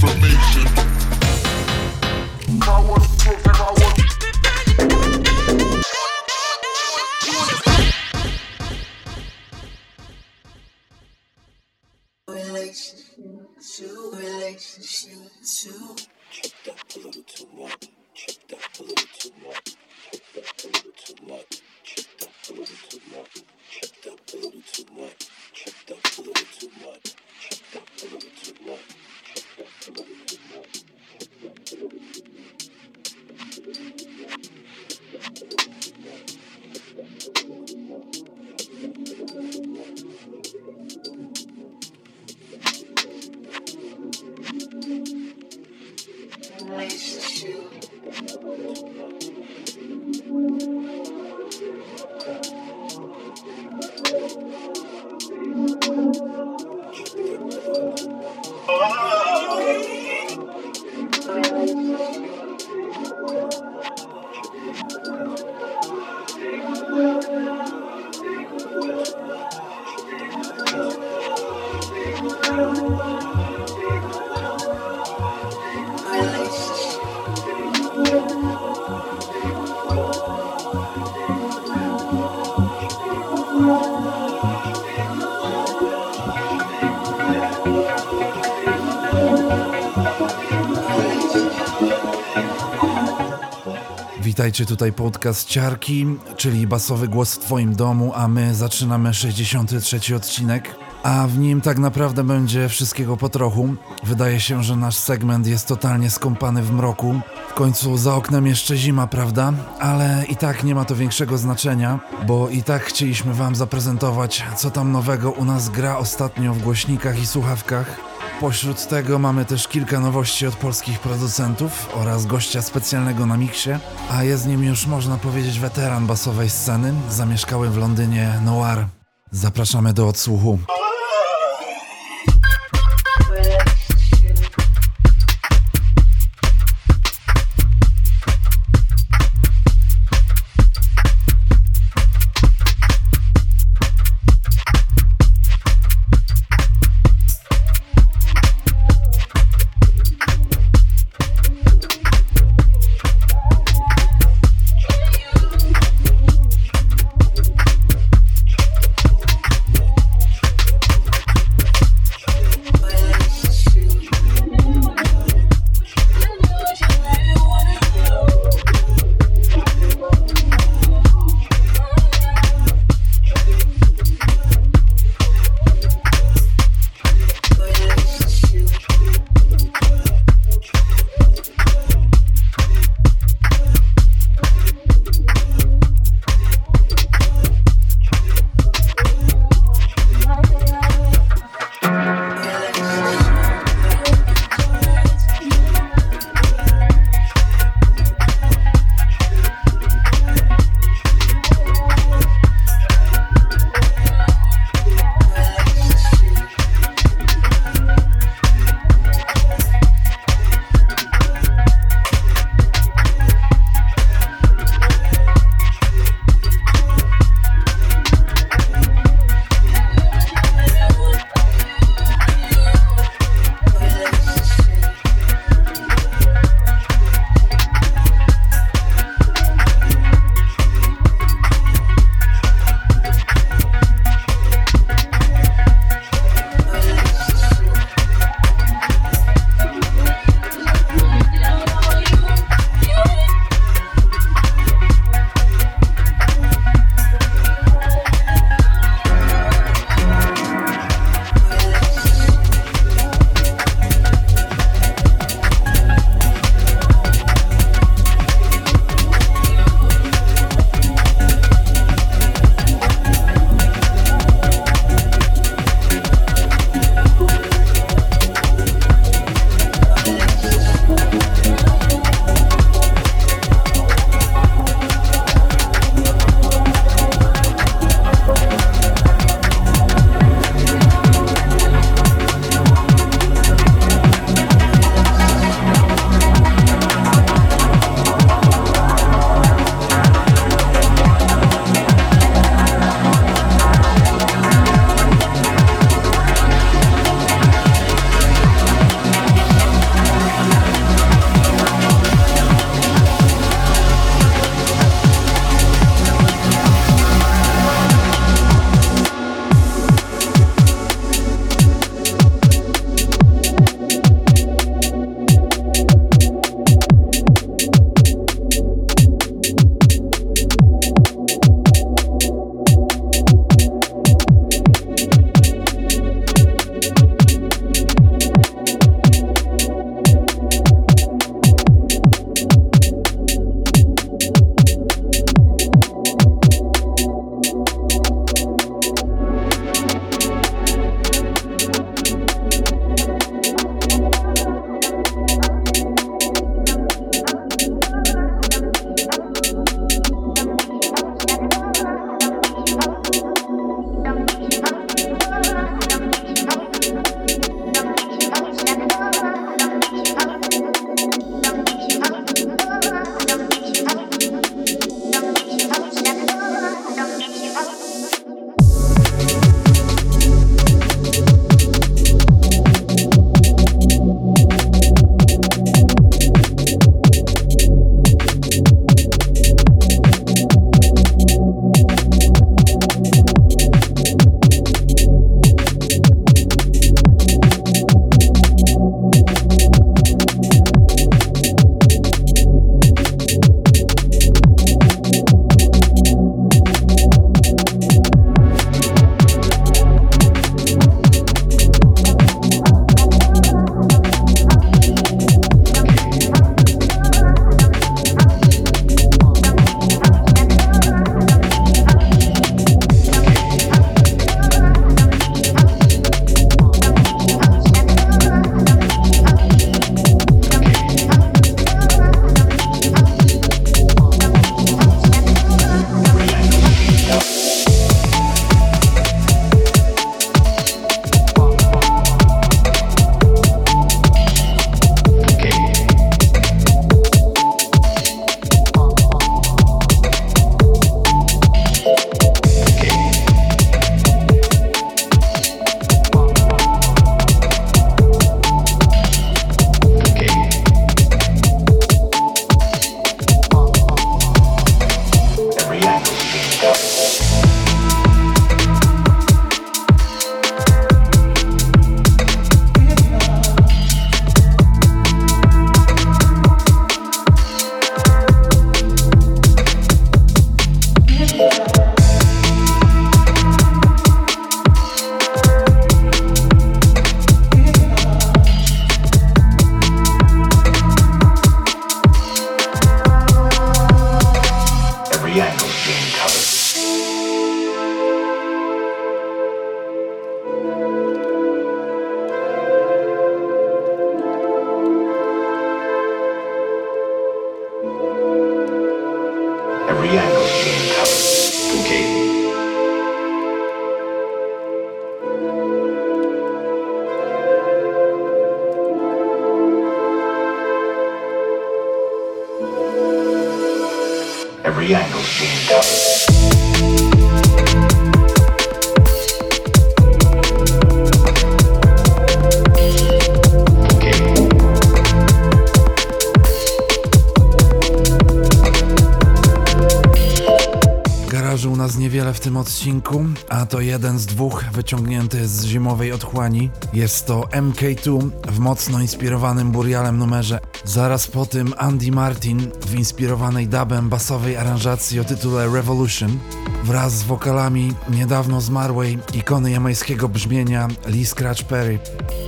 information. Witajcie tutaj podcast Ciarki, czyli basowy głos w Twoim domu, a my zaczynamy 63 odcinek. A w nim tak naprawdę będzie wszystkiego po trochu. Wydaje się, że nasz segment jest totalnie skąpany w mroku. W końcu za oknem jeszcze zima, prawda? Ale i tak nie ma to większego znaczenia, bo i tak chcieliśmy Wam zaprezentować, co tam nowego u nas gra ostatnio w głośnikach i słuchawkach. Pośród tego mamy też kilka nowości od polskich producentów oraz gościa specjalnego na miksie, a jest nim już można powiedzieć weteran basowej sceny, zamieszkały w Londynie Noir. Zapraszamy do odsłuchu. Yeah. Odcinku, a to jeden z dwóch wyciągnięty z zimowej otchłani. Jest to MK2 w mocno inspirowanym Burialem numerze. Zaraz po tym Andy Martin w inspirowanej dubem basowej aranżacji o tytule Revolution wraz z wokalami niedawno zmarłej ikony jamańskiego brzmienia Lee Scratch Perry,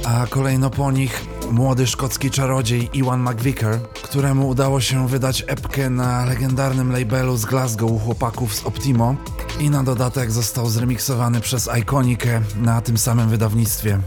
a kolejno po nich młody szkocki czarodziej Iwan McVicker, któremu udało się wydać epkę na legendarnym labelu z Glasgow chłopaków z Optimo i na dodatek został zremiksowany przez Iconikę na tym samym wydawnictwie.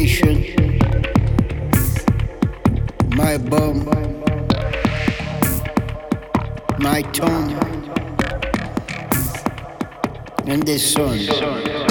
Nation. My bum, my tongue, and the sun.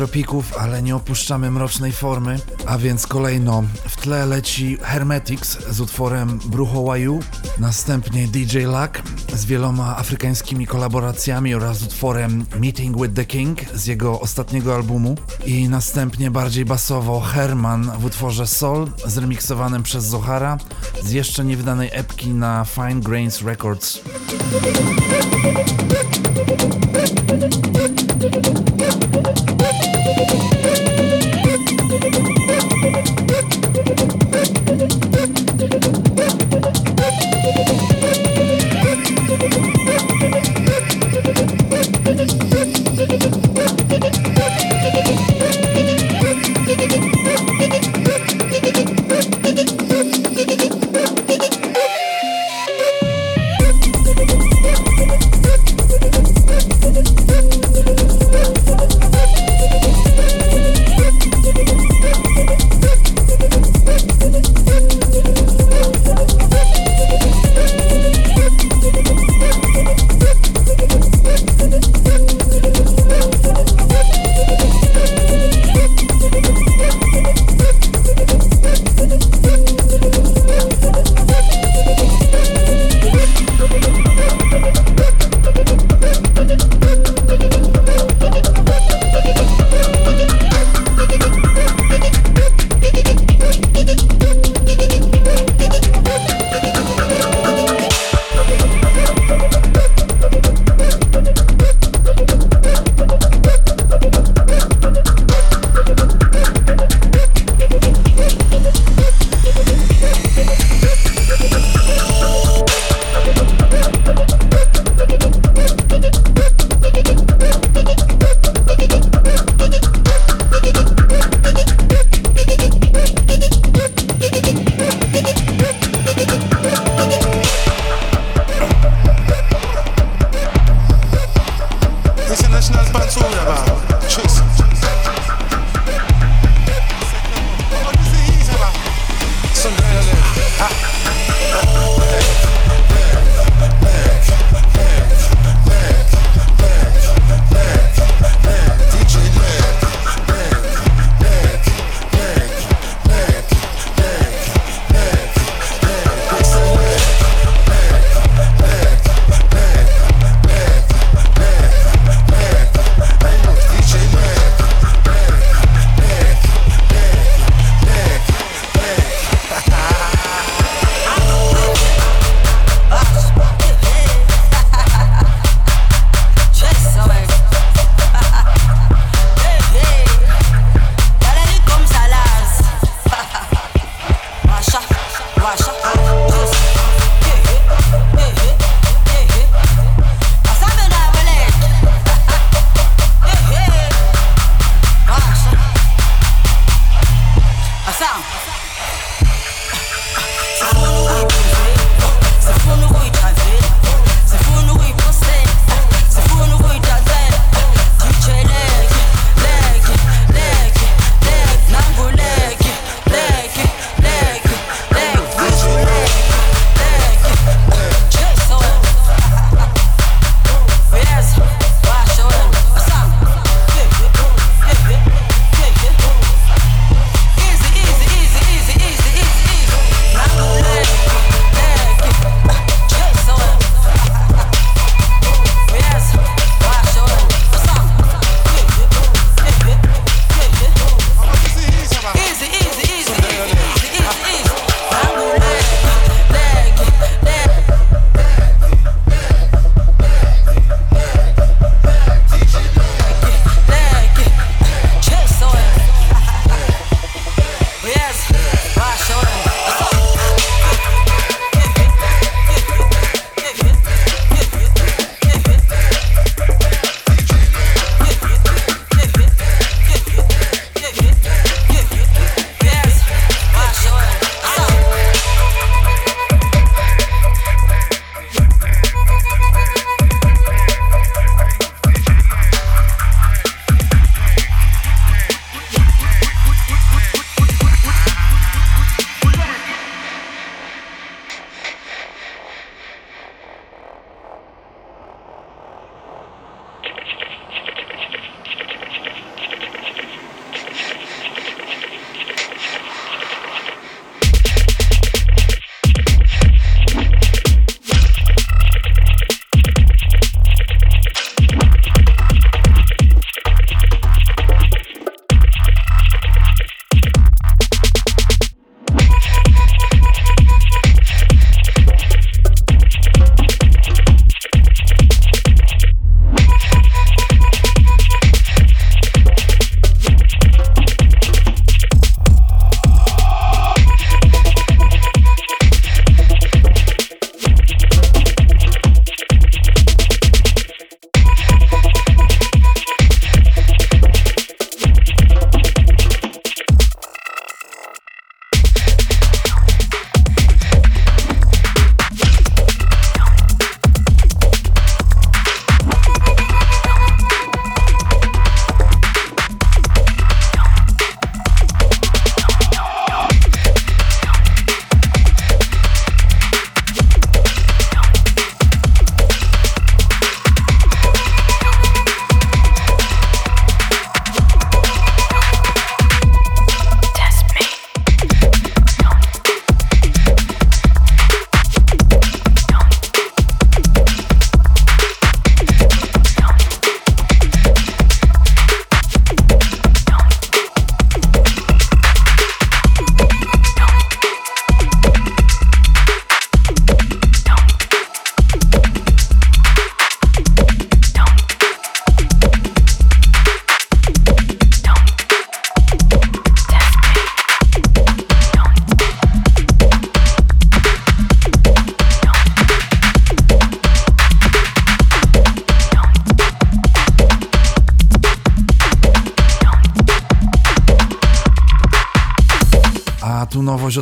Tropików, ale nie opuszczamy mrocznej formy. A więc kolejno w tle leci Hermetics z utworem Brucho Waju, następnie DJ Luck z wieloma afrykańskimi kolaboracjami oraz utworem Meeting with the King z jego ostatniego albumu i następnie bardziej basowo Herman w utworze Soul zremiksowanym przez Zohara z jeszcze niewydanej epki na Fine Grains Records.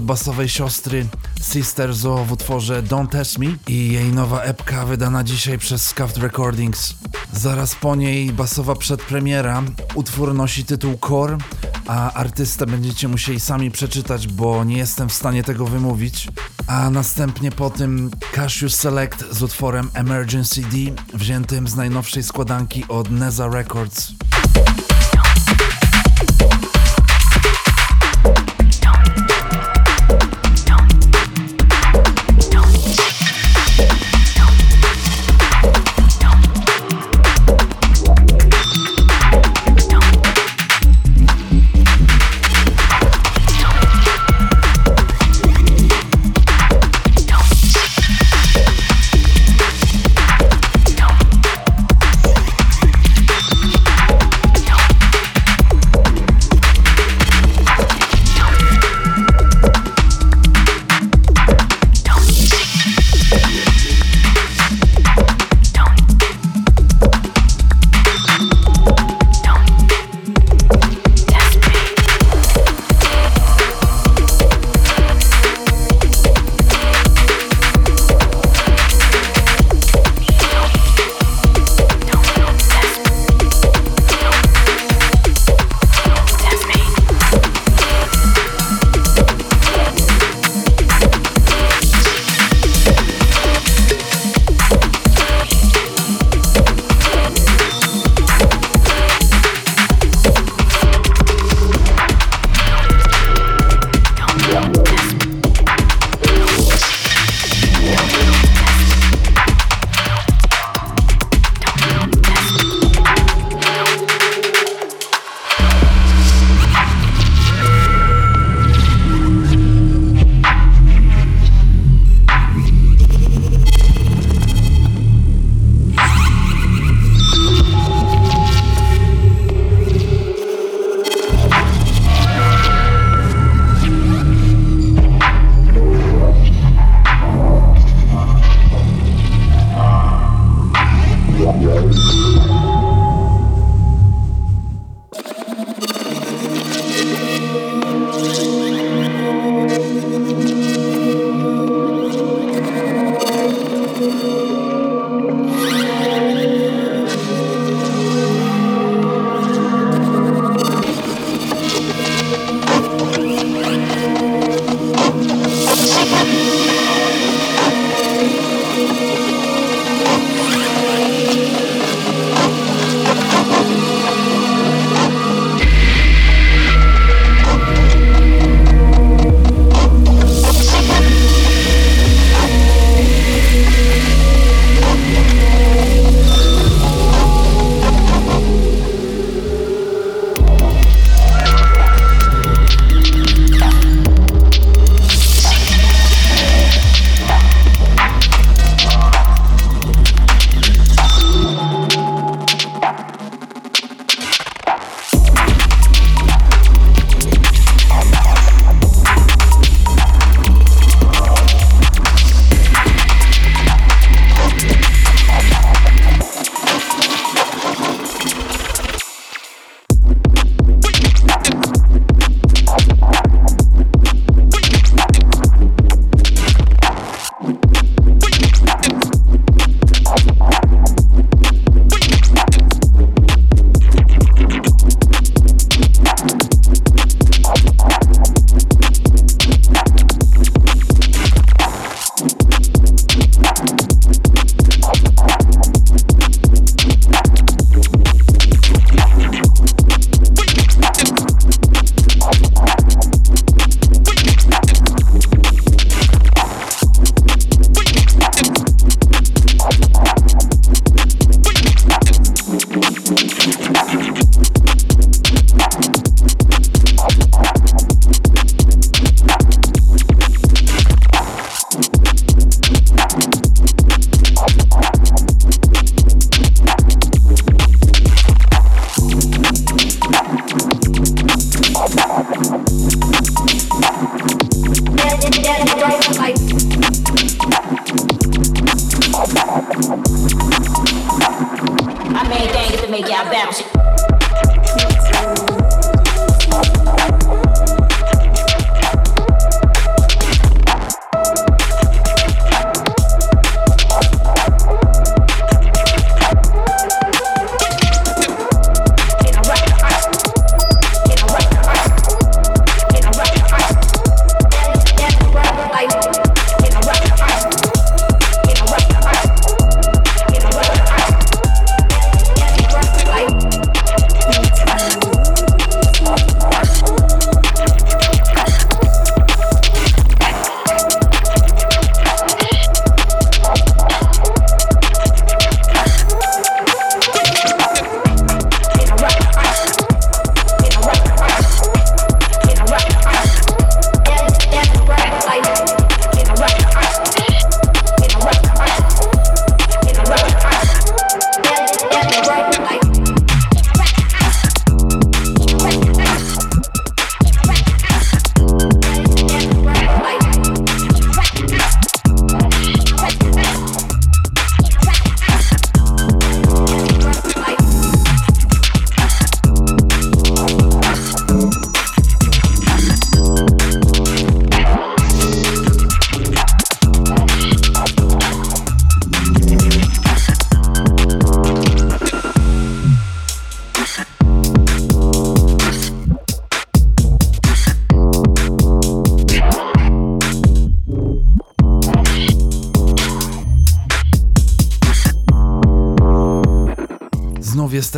Basowej siostry Sisters o w utworze Don't Test Me i jej nowa epka wydana dzisiaj przez Scuffed Recordings. Zaraz po niej basowa przedpremiera. Utwór nosi tytuł Core, a artystę będziecie musieli sami przeczytać, bo nie jestem w stanie tego wymówić. A następnie po tym Cashew Select z utworem Emergency D, wziętym z najnowszej składanki od Neza Records.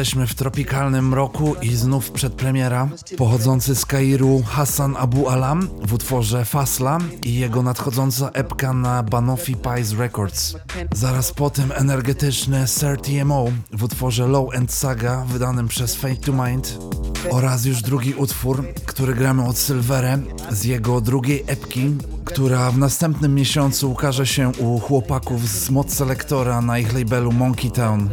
Jesteśmy w tropikalnym roku i znów przedpremiera. Pochodzący z Kairu Hassan Abu Alam w utworze Fasla i jego nadchodząca epka na Banofi Pies Records. Zaraz po tym energetyczny 30MO w utworze Low End Saga wydanym przez Fate to Mind oraz już drugi utwór, który gramy od Silverę z jego drugiej epki, która w następnym miesiącu ukaże się u chłopaków z Mod Selectora na ich labelu Monkey Town.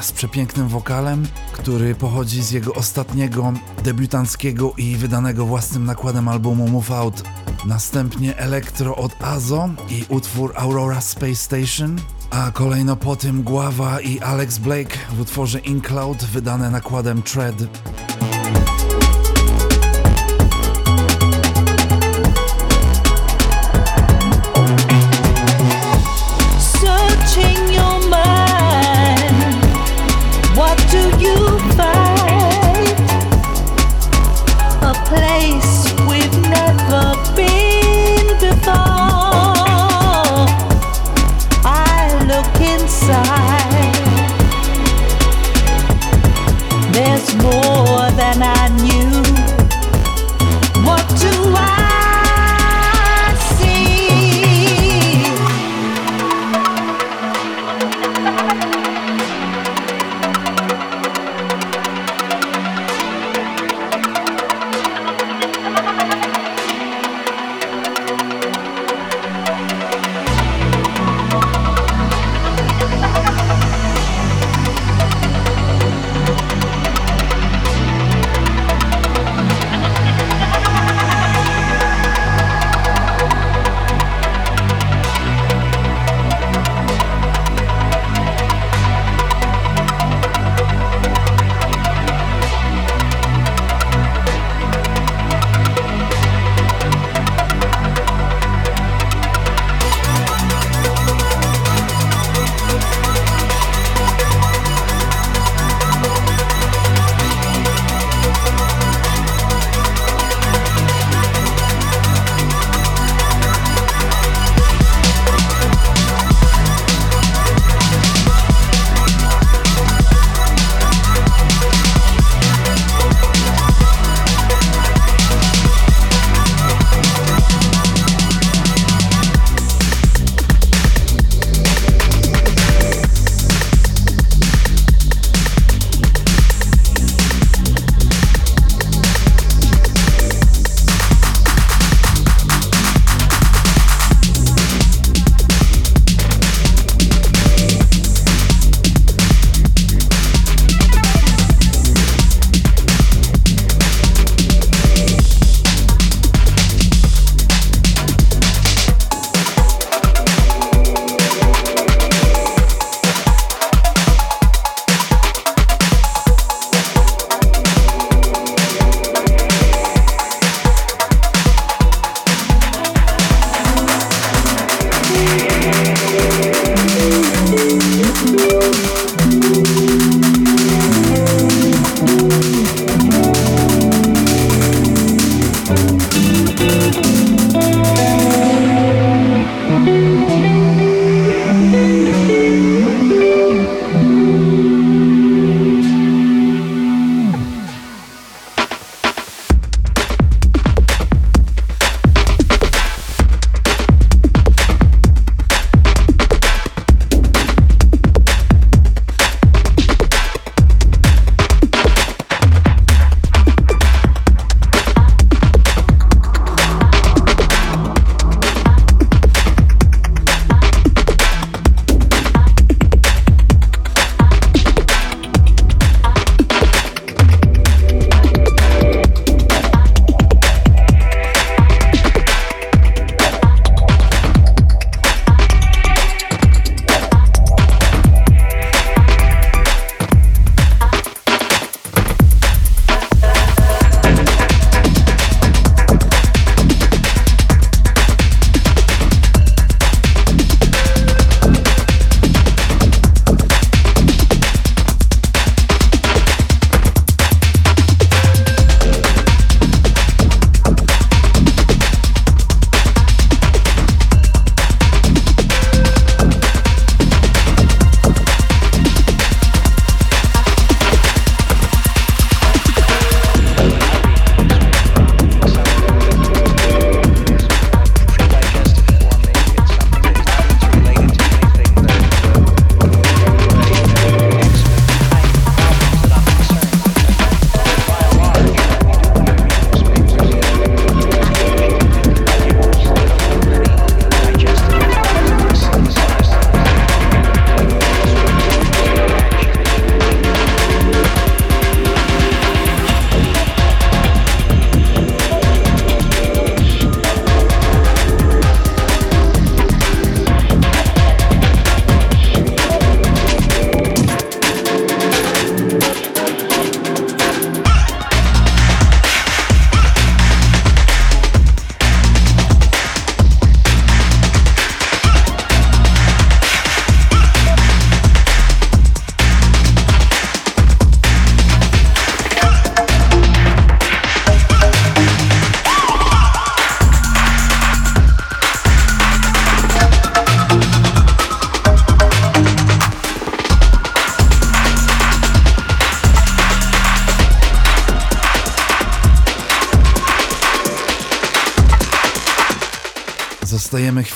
Z przepięknym wokalem, który pochodzi z jego ostatniego debiutanckiego i wydanego własnym nakładem albumu Move Out. Następnie Elektro od Azo i utwór Aurora Space Station, a kolejno po tym Guava i Alex Blake w utworze Incloud wydane nakładem Tread.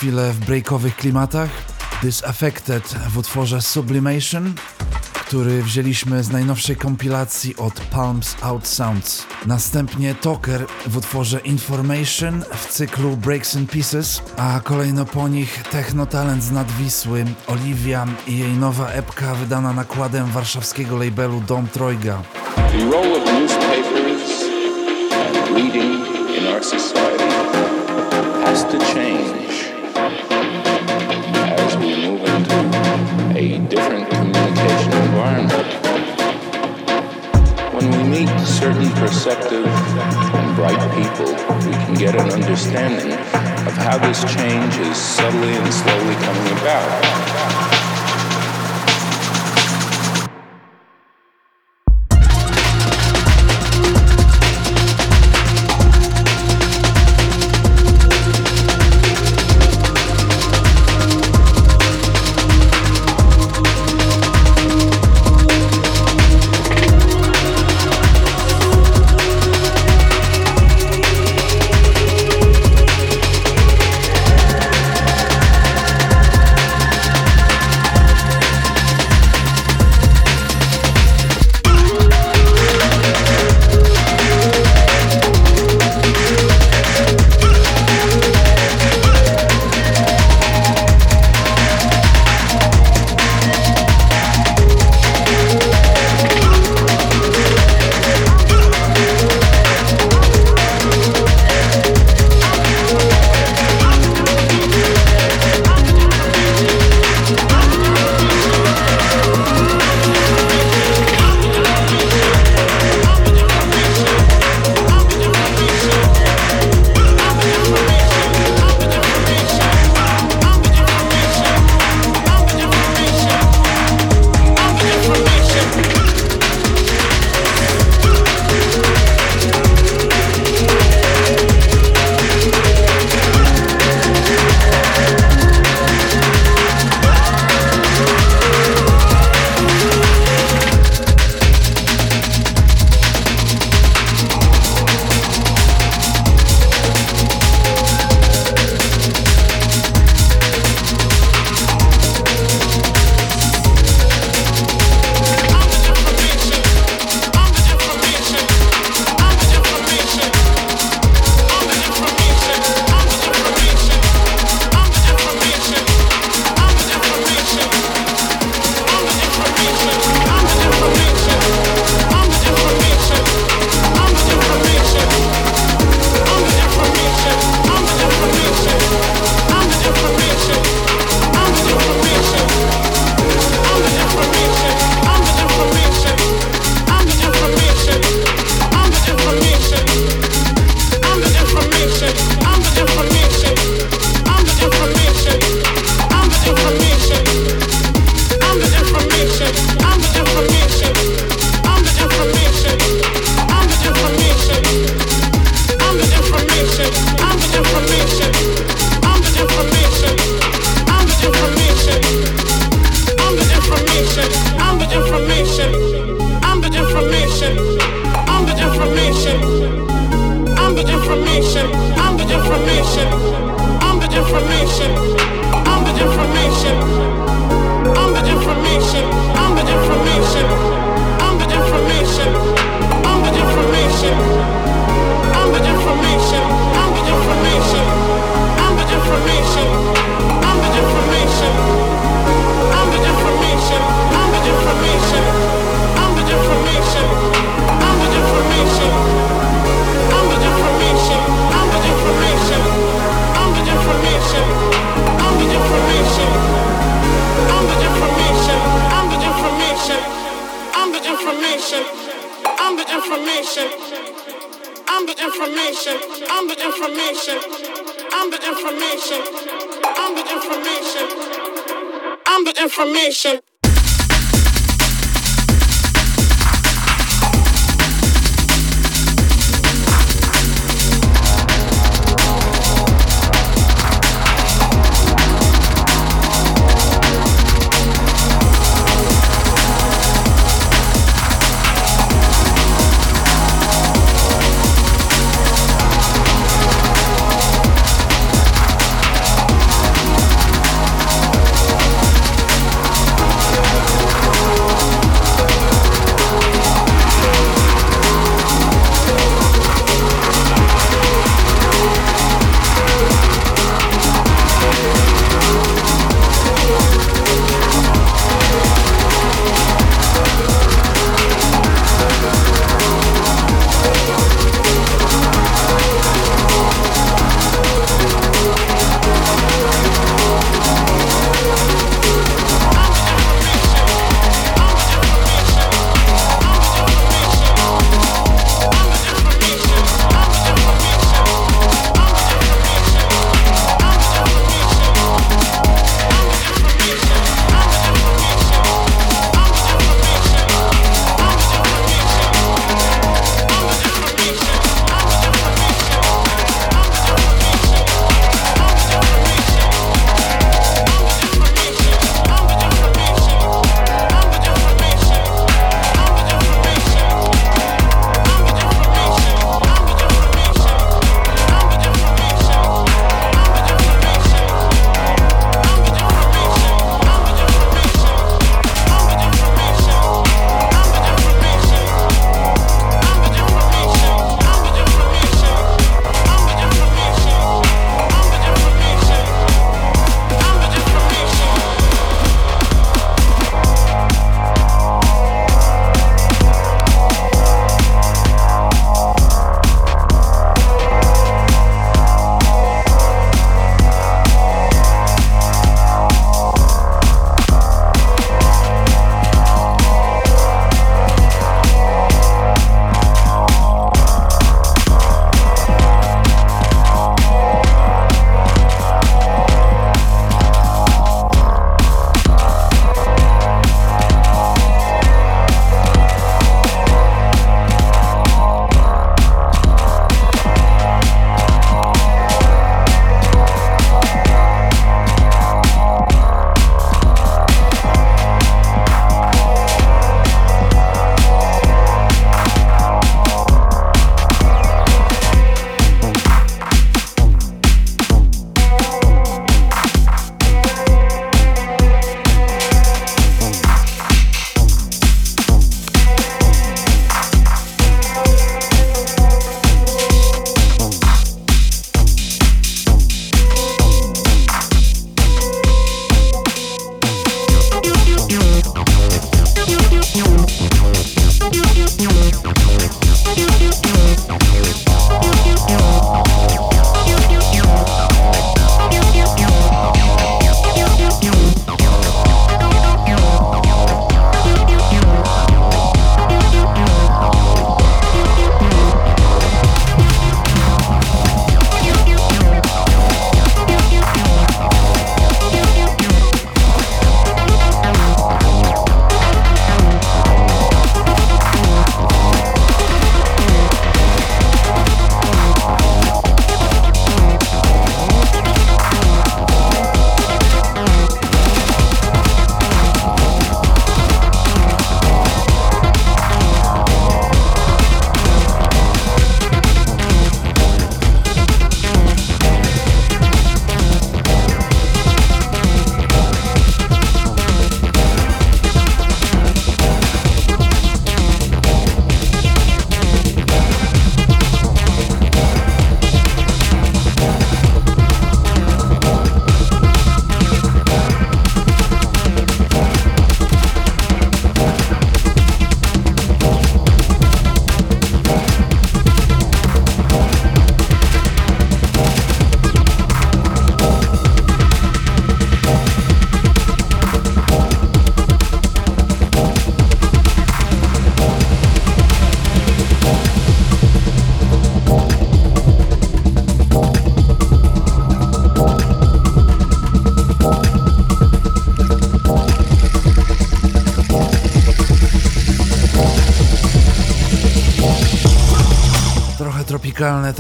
Chwilę w breakowych klimatach. Disaffected w utworze Sublimation, który wzięliśmy z najnowszej kompilacji od Palms Out Sounds. Następnie Toker w utworze Information w cyklu Breaks in Pieces, a kolejno po nich Techno Talent z Nadwisły, Olivia i jej nowa epka wydana nakładem warszawskiego labelu Dom Trojga. The role of newspapers and reading understanding of how this change is subtly and slowly coming about.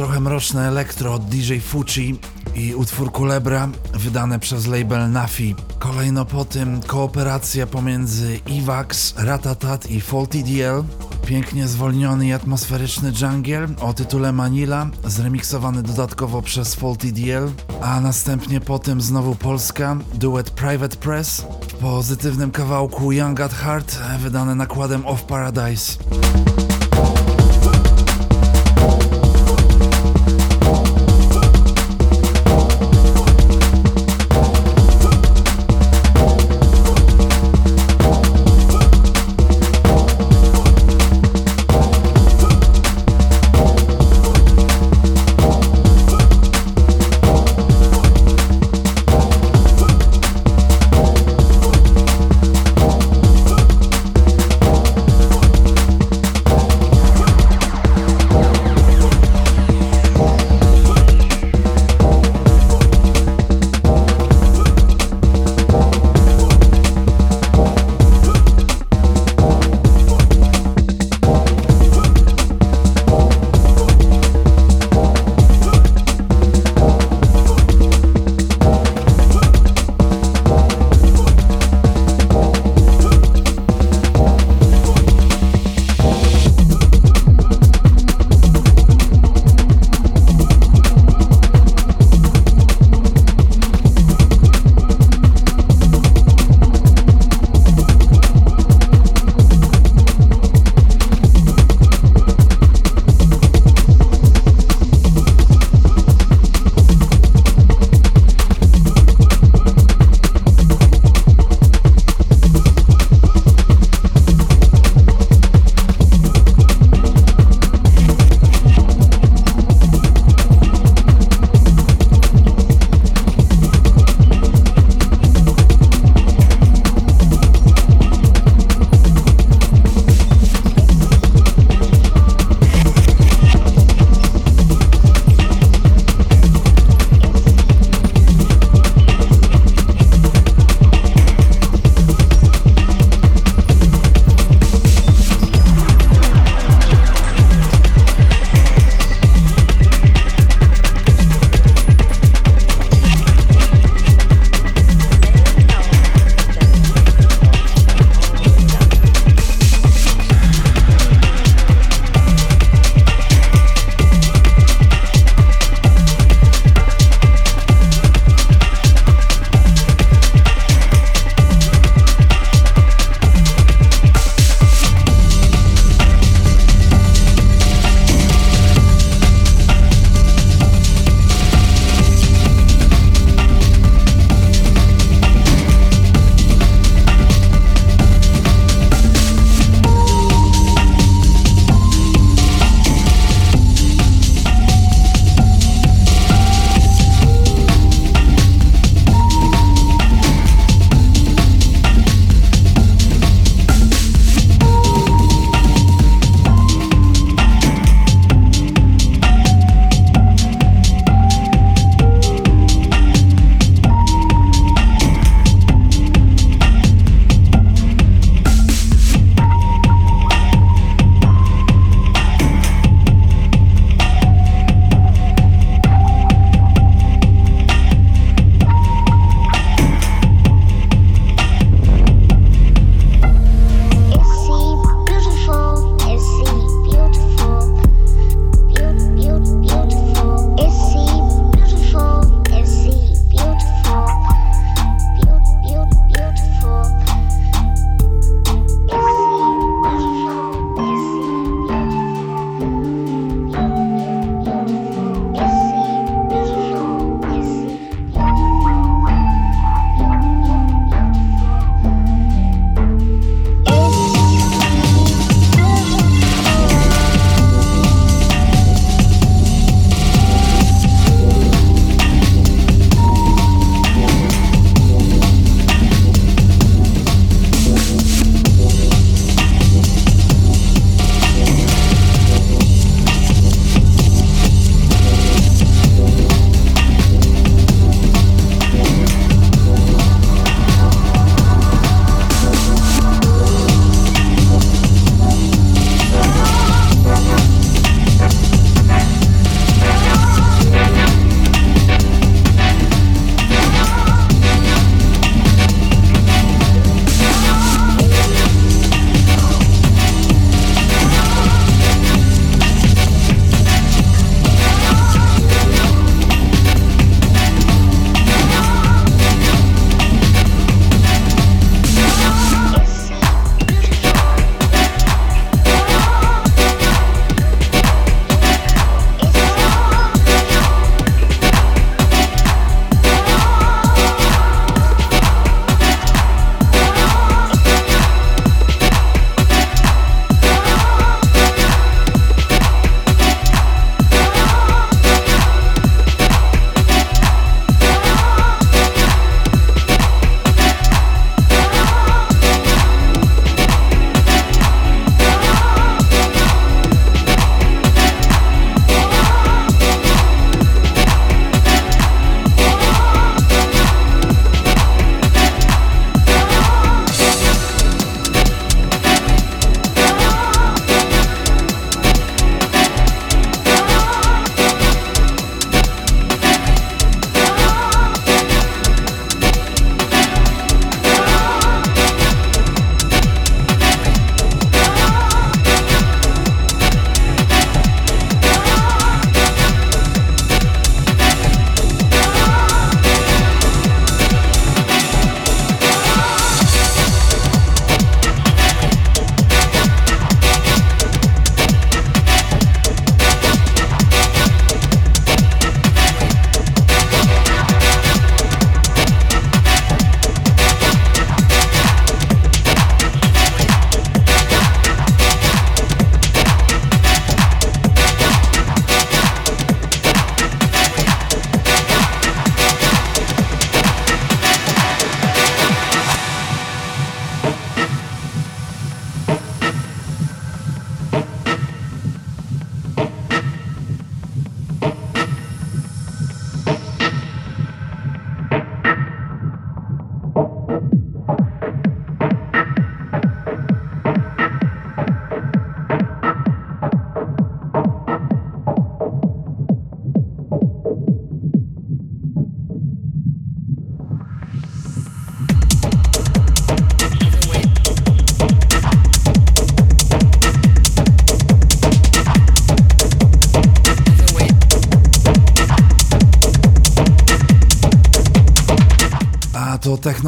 Trochę mroczne elektro od DJ Fucci i utwór Kulebra wydane przez label Nafi. Kolejno po tym kooperacja pomiędzy Ivax, Ratatat i Faulty DL. Pięknie zwolniony i atmosferyczny jungle o tytule Manila, zremiksowany dodatkowo przez Faulty DL, a następnie po tym znowu Polska, duet Private Press w pozytywnym kawałku Young at Heart, wydane nakładem Of Paradise.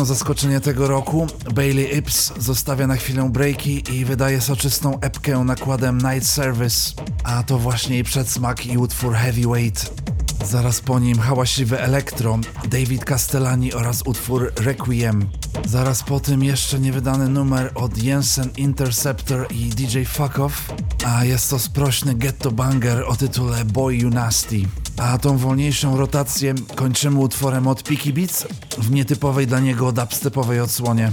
Zaskoczenie tego roku. Bailey Ips zostawia na chwilę breaki i wydaje soczystą epkę nakładem Night Service. A to właśnie jej przedsmak i utwór Heavyweight. Zaraz po nim hałaśliwy elektro, David Castellani oraz utwór Requiem. Zaraz po tym jeszcze niewydany numer od Jensen Interceptor i DJ Fuck Off, a jest to sprośny ghetto banger o tytule Boy You Nasty. A tą wolniejszą rotację kończymy utworem od Peaky Beats w nietypowej dla niego dubstepowej odsłonie.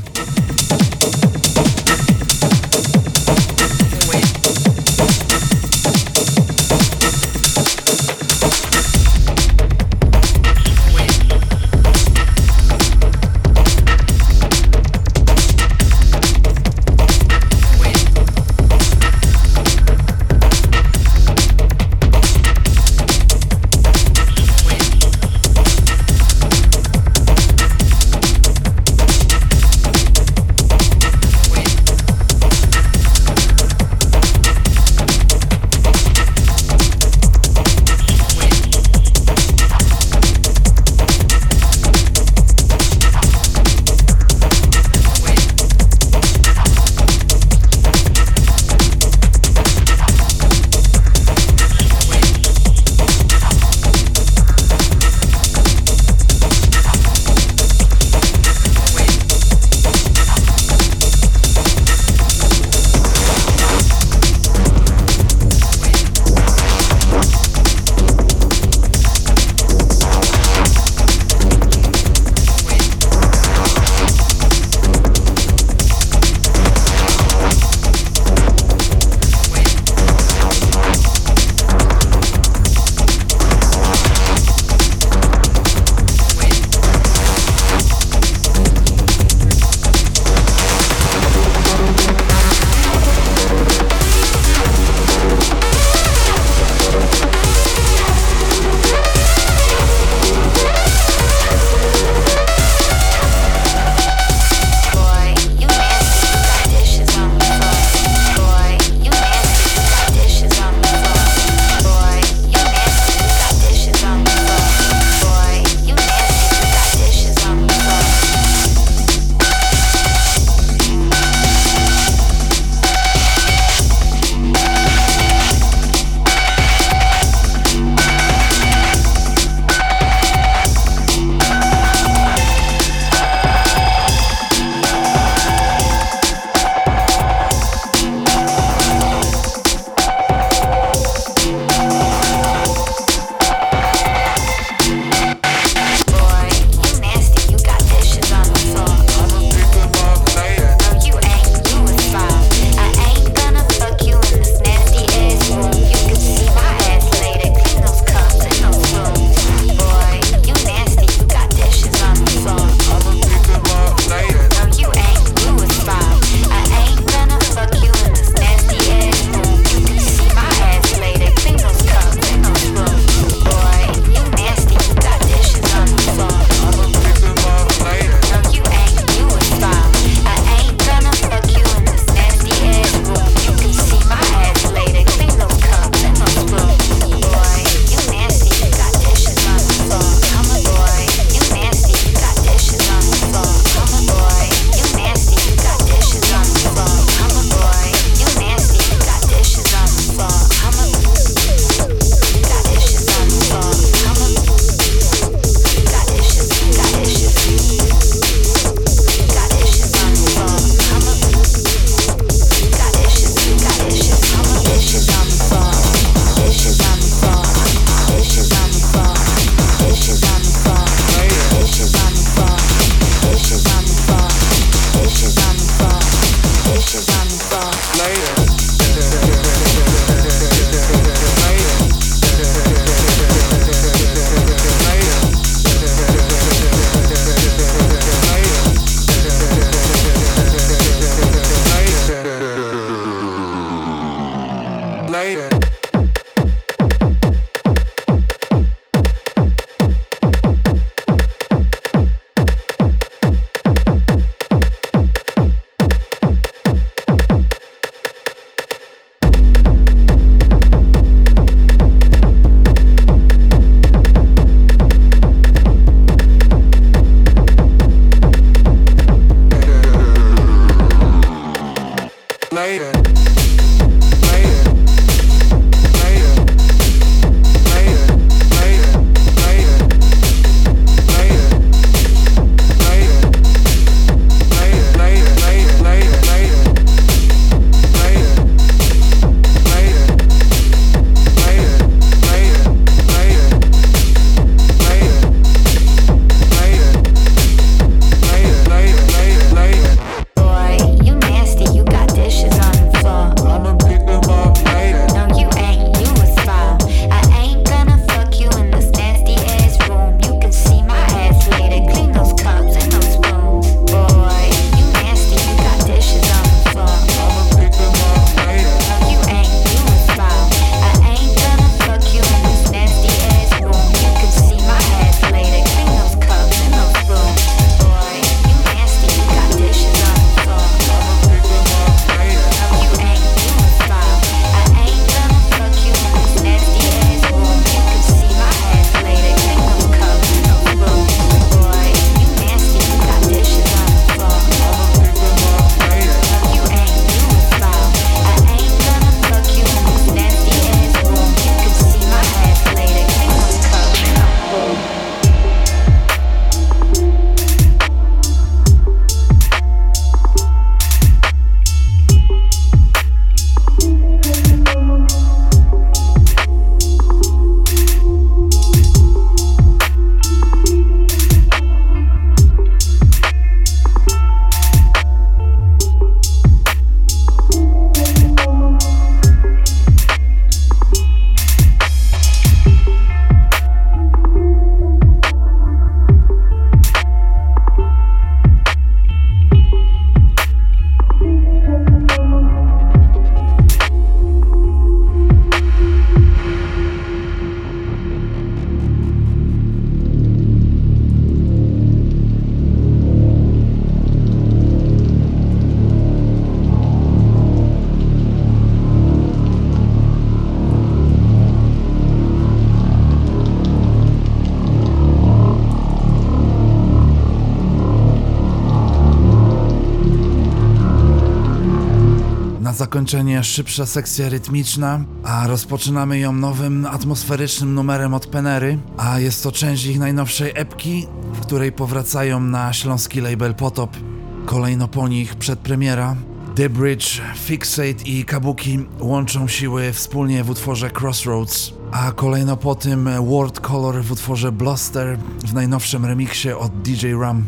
Zakończenie szybsza sekcja rytmiczna, a rozpoczynamy ją nowym atmosferycznym numerem od Penery, a jest to część ich najnowszej epki, w której powracają na śląski label Potop. Kolejno po nich przedpremiera. The Bridge, Fixate i Kabuki łączą siły wspólnie w utworze Crossroads, a kolejno po tym World Color w utworze Bluster w najnowszym remiksie od DJ Ram.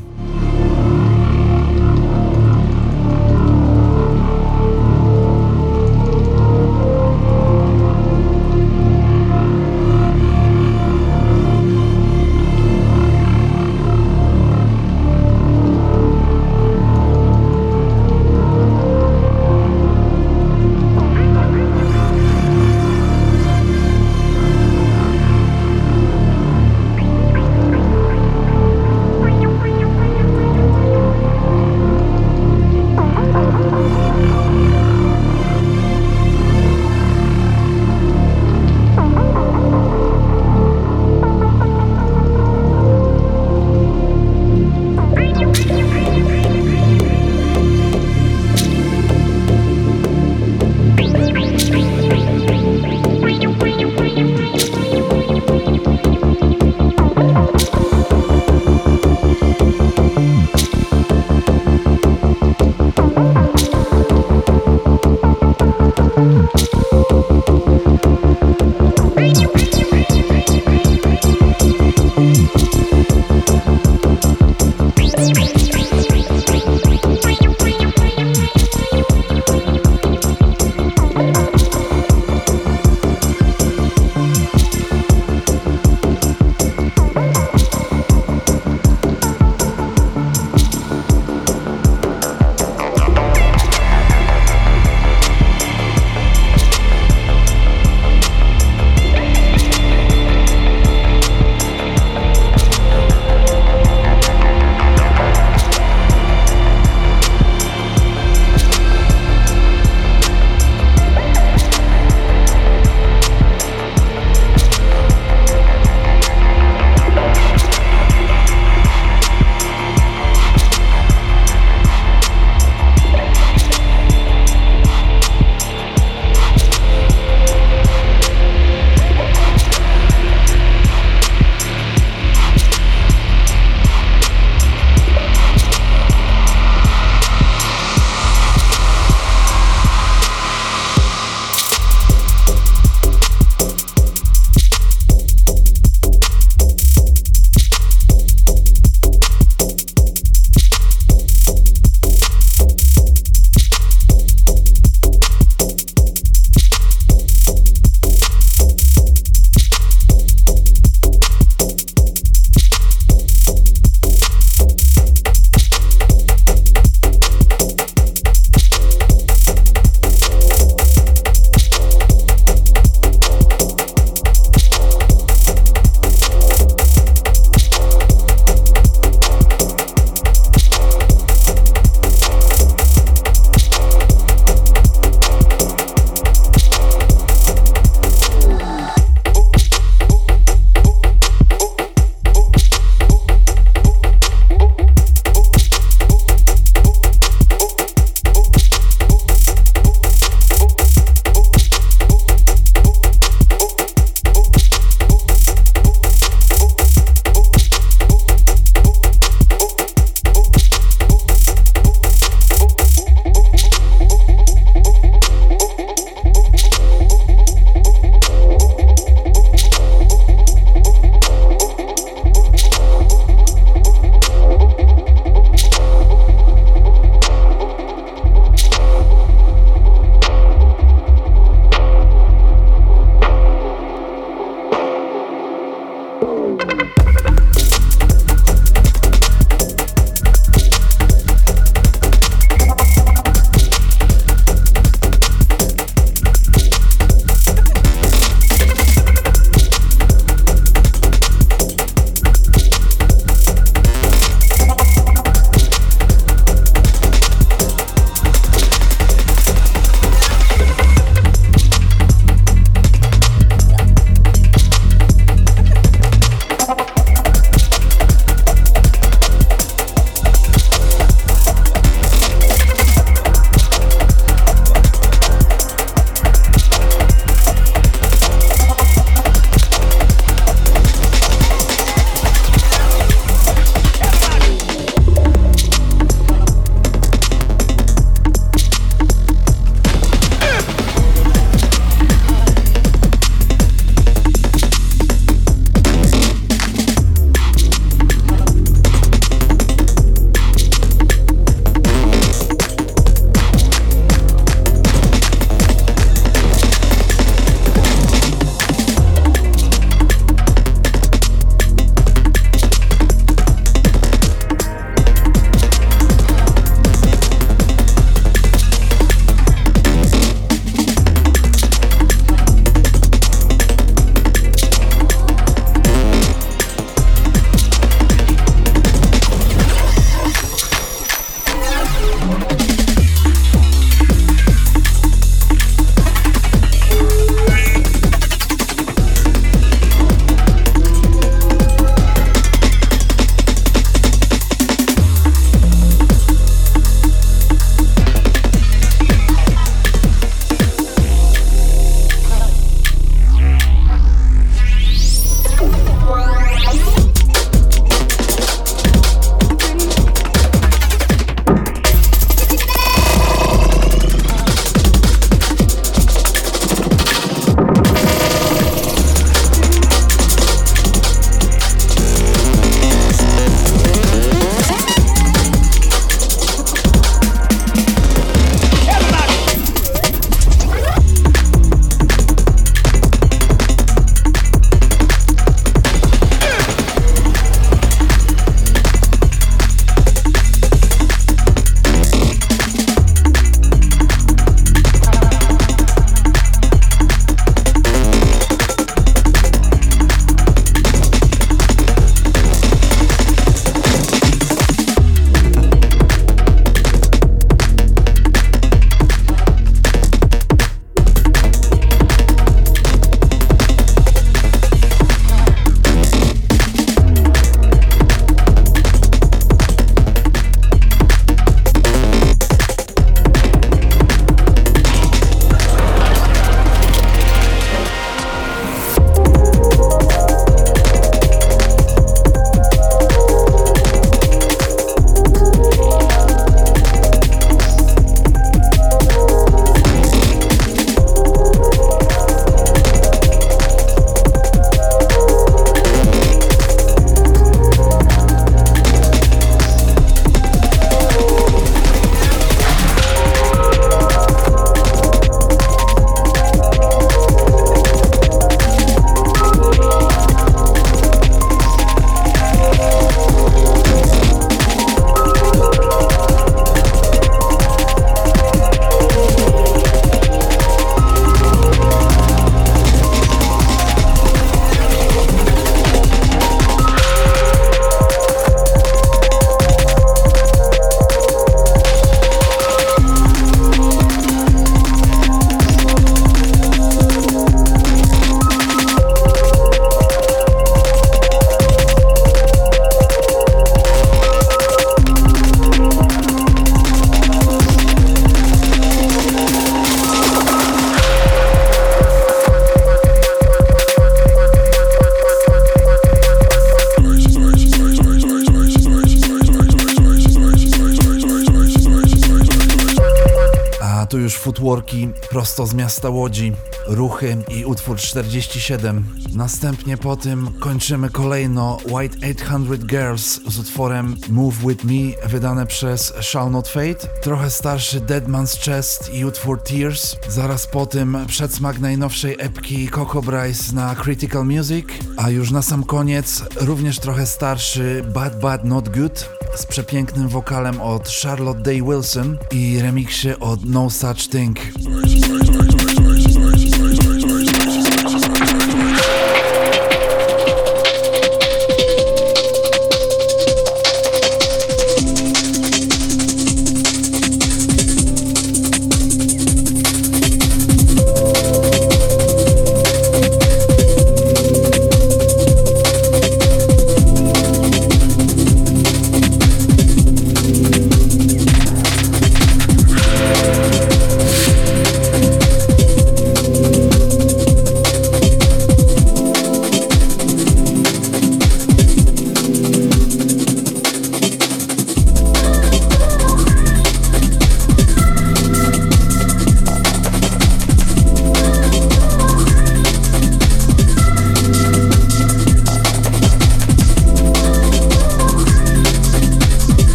Prosto z miasta Łodzi, ruchy i utwór 47. Następnie po tym kończymy kolejno White 800 Girls z utworem Move With Me wydane przez Shall Not Fate, trochę starszy Dead Man's Chest i utwór Tears, zaraz po tym przedsmak najnowszej epki Coco Bryce na Critical Music, a już na sam koniec również trochę starszy Bad Bad Not Good z przepięknym wokalem od Charlotte Day Wilson i remiksie od No Such Thing.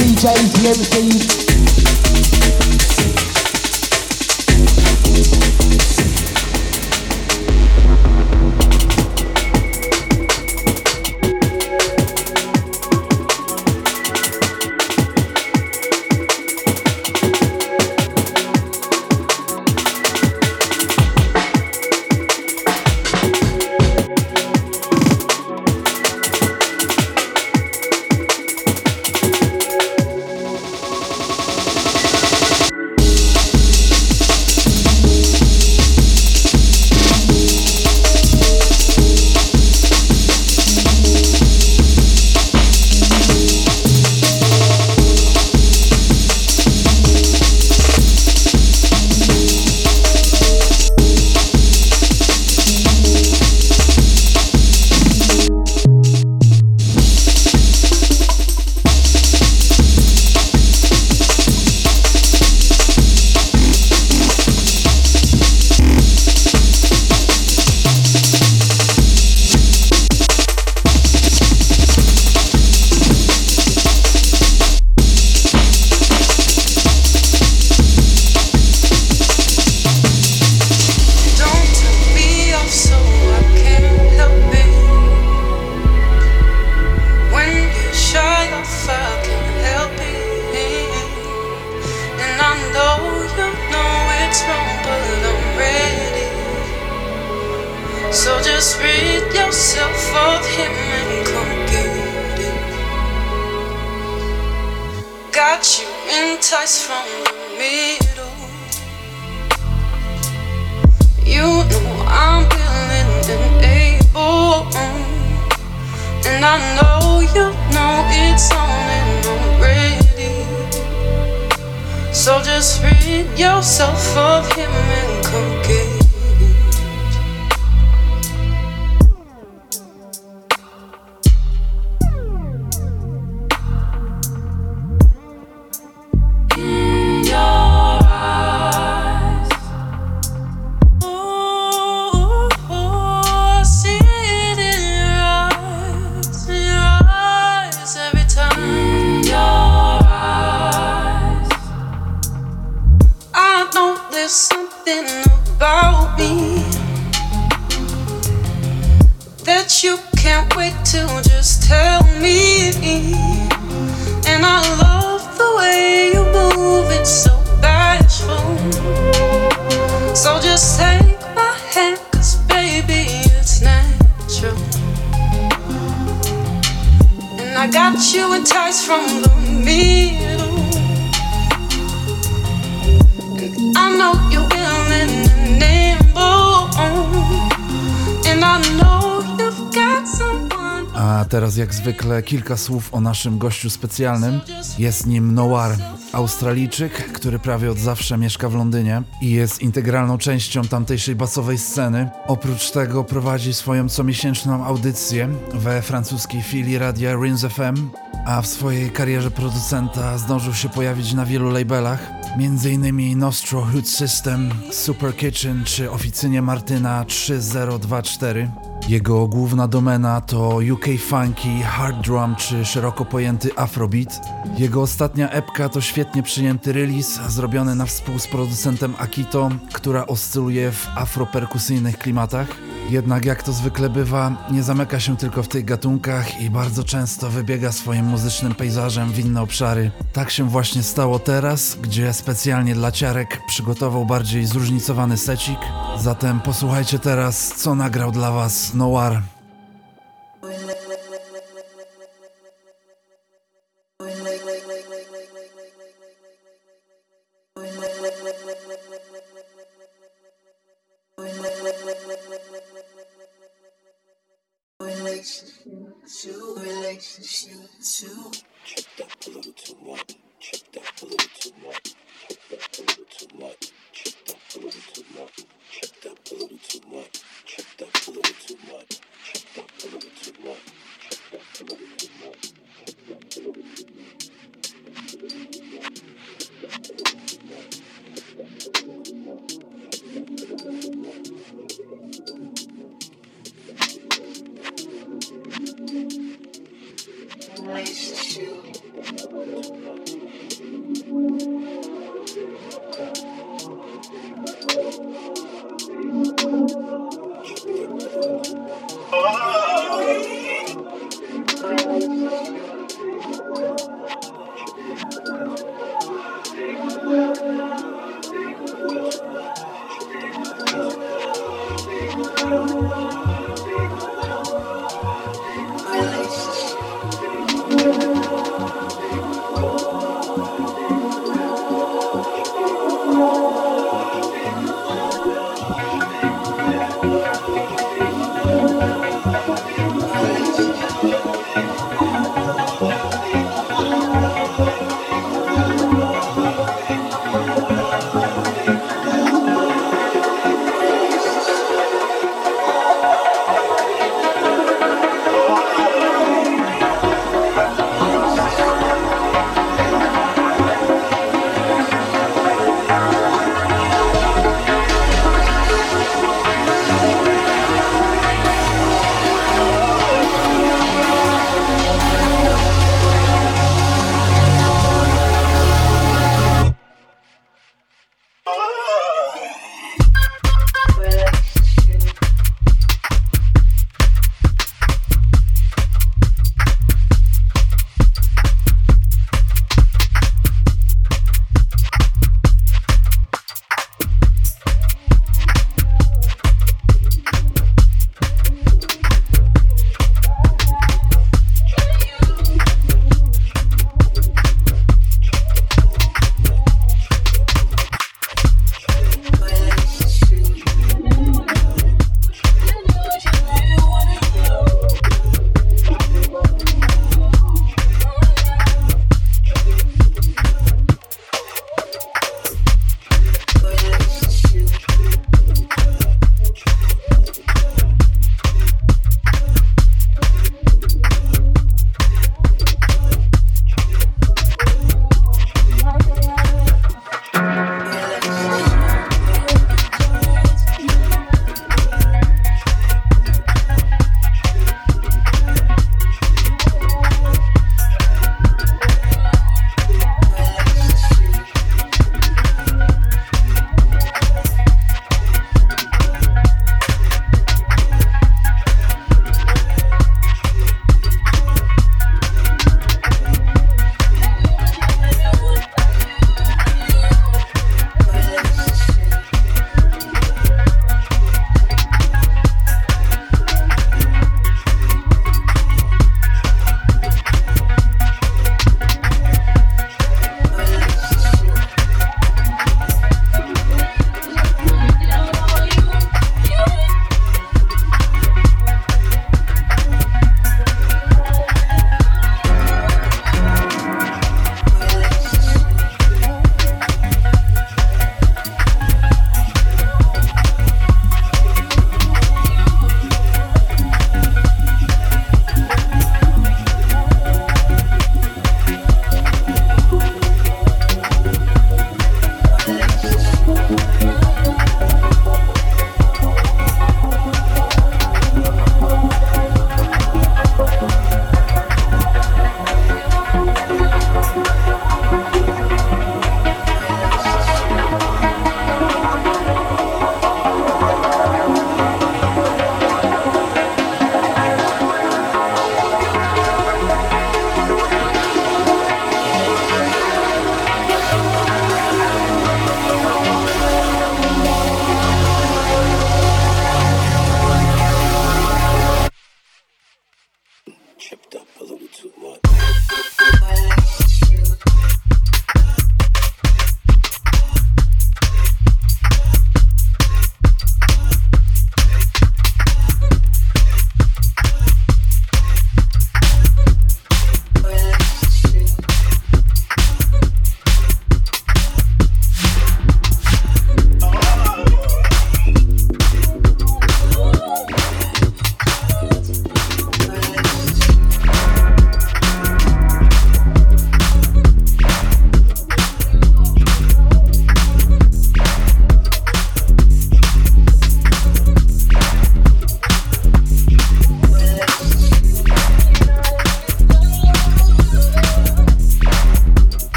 DJs, the. Jak zwykle kilka słów o naszym gościu specjalnym. Jest nim Noir, Australijczyk, który prawie od zawsze mieszka w Londynie i jest integralną częścią tamtejszej basowej sceny. Oprócz tego prowadzi swoją comiesięczną audycję we francuskiej filii radia Rins FM, a w swojej karierze producenta zdążył się pojawić na wielu labelach, m.in. Nostro Hood System, Super Kitchen czy oficynie Martyna 3024. Jego główna domena to UK funky, hard drum czy szeroko pojęty afrobeat. Jego ostatnia epka to świetnie przyjęty release zrobiony na współ z producentem Akito, która oscyluje w afroperkusyjnych klimatach. Jednak jak to zwykle bywa, nie zamyka się tylko w tych gatunkach i bardzo często wybiega swoim muzycznym pejzażem w inne obszary. Tak się właśnie stało teraz, gdzie specjalnie dla ciarek przygotował bardziej zróżnicowany secik. Zatem posłuchajcie teraz, co nagrał dla Was Noir.